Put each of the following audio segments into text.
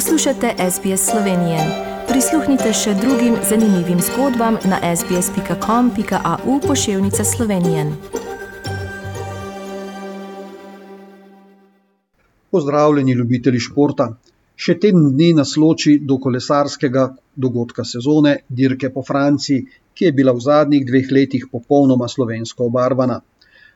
Poslušate SBS Slovenije. Prisluhnite še drugim zanimivim zgodbam na sbsp.com.au pošiljka Slovenije. Pozdravljeni, ljubitelji športa. Še teden dni nas loči do kolesarskega dogodka sezone, dirke po Franciji, ki je bila v zadnjih dveh letih popolnoma slovensko obarvana.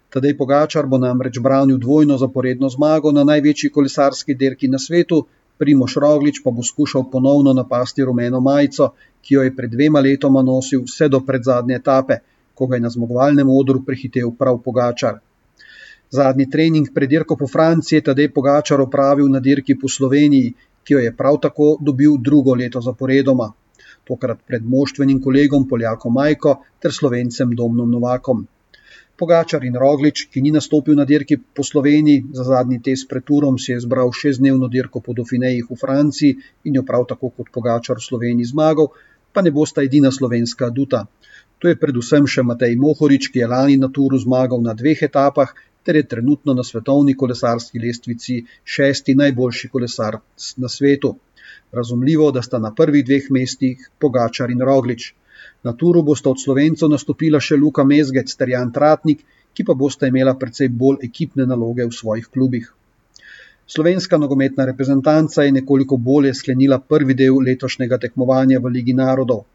Tadej Pogačar bo namreč branil dvojno zaporedno zmago na največji kolesarski dirki na svetu, Primoš Roglič pa bo skušal ponovno napasti rumeno majico, ki jo je pred dvema letoma nosil vse do predzadnje etape, ko ga je na zmagovalnem odru prehitev prav Pogačar. Zadnji trening pred dirko po Franciji je Tadej Pogačar opravil na dirki po Sloveniji, ki jo je prav tako dobil drugo leto zaporedoma. Tokrat pred moštvenim kolegom Poljakom Majko ter slovencem Domnom Novakom. Pogačar in Roglič, ki ni nastopil na dirki po Sloveniji, za zadnji test pred Turom si je zbral šestdnevno dirko po Dauphinejih v Franciji in jo prav tako kot Pogačar v Sloveniji zmagal, pa ne bosta edina slovenska duta. To je predvsem še Matej Mohorič, ki je lani na Turu zmagal na dveh etapah ter je trenutno na svetovni kolesarski lestvici šesti najboljši kolesar na svetu. Razumljivo, da sta na prvih dveh mestih Pogačar in Roglič. Na turu bosta od slovencev nastopila še Luka Mezgec ter Jan Tratnik, ki pa bosta imela precej bolj ekipne naloge v svojih klubih. Slovenska nogometna reprezentanca je nekoliko bolje sklenila prvi del letošnjega tekmovanja v Ligi narodov.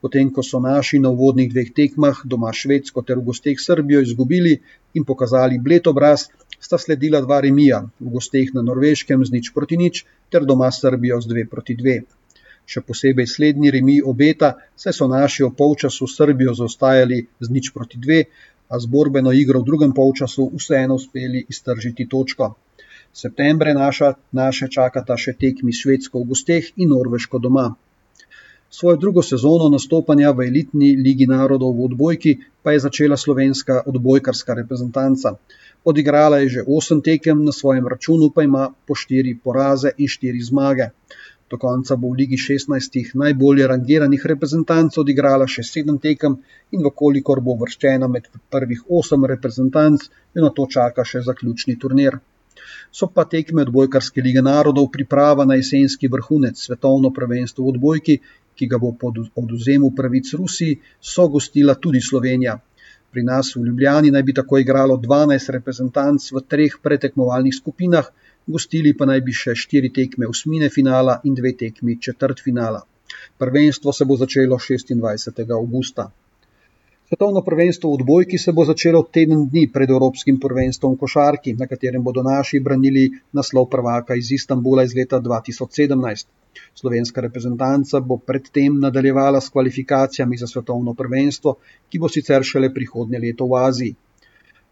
Potem, ko so naši na uvodnih dveh tekmah, doma Švedsko ter v gosteh Srbijo, izgubili in pokazali bled obraz, sta sledila dva remija, v gosteh na Norveškem z nič proti nič ter doma Srbijo z dve proti dve še posebej slednji remi obeta, saj so naši v polčasu Srbijo zaostajali z nič proti dve, a z borbeno igro v drugem polčasu vseeno uspeli iztržiti točko. Septembre naša, naše čakata še tekmi Švedsko v gosteh in Norveško doma. Svojo drugo sezono nastopanja v elitni ligi narodov v odbojki pa je začela slovenska odbojkarska reprezentanca. Odigrala je že osem tekem, na svojem računu pa ima po štiri poraze in štiri zmage. Do konca bo v Ligi 16 najbolje rangiranih reprezentanc odigrala še sedem tekem in vkolikor bo vrščena med prvih osem reprezentanc, jo na to čaka še zaključni turnir. So pa tekme odbojkarske lige narodov priprava na jesenski vrhunec svetovno prvenstvo v odbojki, ki ga bo po oduzemu pravic Rusiji, so gostila tudi Slovenija. Pri nas v Ljubljani naj bi tako igralo 12 reprezentanc v treh pretekmovalnih skupinah, gostili pa naj bi še štiri tekme osmine finala in dve tekmi četrt finala. Prvenstvo se bo začelo 26. augusta. Svetovno prvenstvo v odbojki se bo začelo teden dni pred Evropskim prvenstvom košarki, na katerem bodo naši branili naslov prvaka iz Istanbula iz leta 2017. Slovenska reprezentanca bo predtem nadaljevala s kvalifikacijami za svetovno prvenstvo, ki bo sicer šele prihodnje leto v Aziji.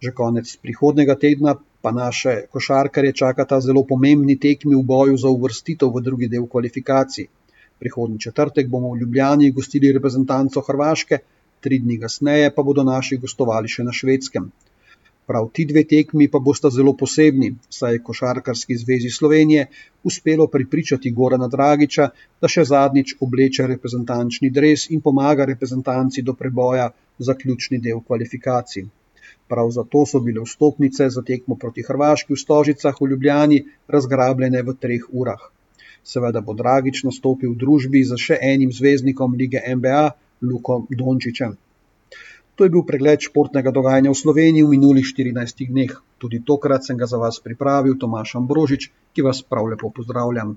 Že konec prihodnega tedna pa naše košarkarje čakata zelo pomembni tekmi v boju za uvrstitev v drugi del kvalifikacij. Prihodnji četrtek bomo v Ljubljani gostili reprezentanco Hrvaške, tri dni kasneje pa bodo naši gostovali še na švedskem. Prav ti dve tekmi pa bosta zelo posebni, saj je Košarkarski zvezi Slovenije uspelo pripričati Gorana Dragiča, da še zadnjič obleče reprezentančni dres in pomaga reprezentanci do preboja za ključni del kvalifikacij. Prav zato so bile vstopnice za tekmo proti Hrvaški v Stožicah v Ljubljani razgrabljene v treh urah. Seveda bo Dragič nastopil v družbi z še enim zvezdnikom lige NBA, Lukom Dončičem. To je bil pregled športnega dogajanja v Sloveniji v minulih 14 dneh. Tudi tokrat sem ga za vas pripravil Tomaš Ambrožič, ki vas prav lepo pozdravljam.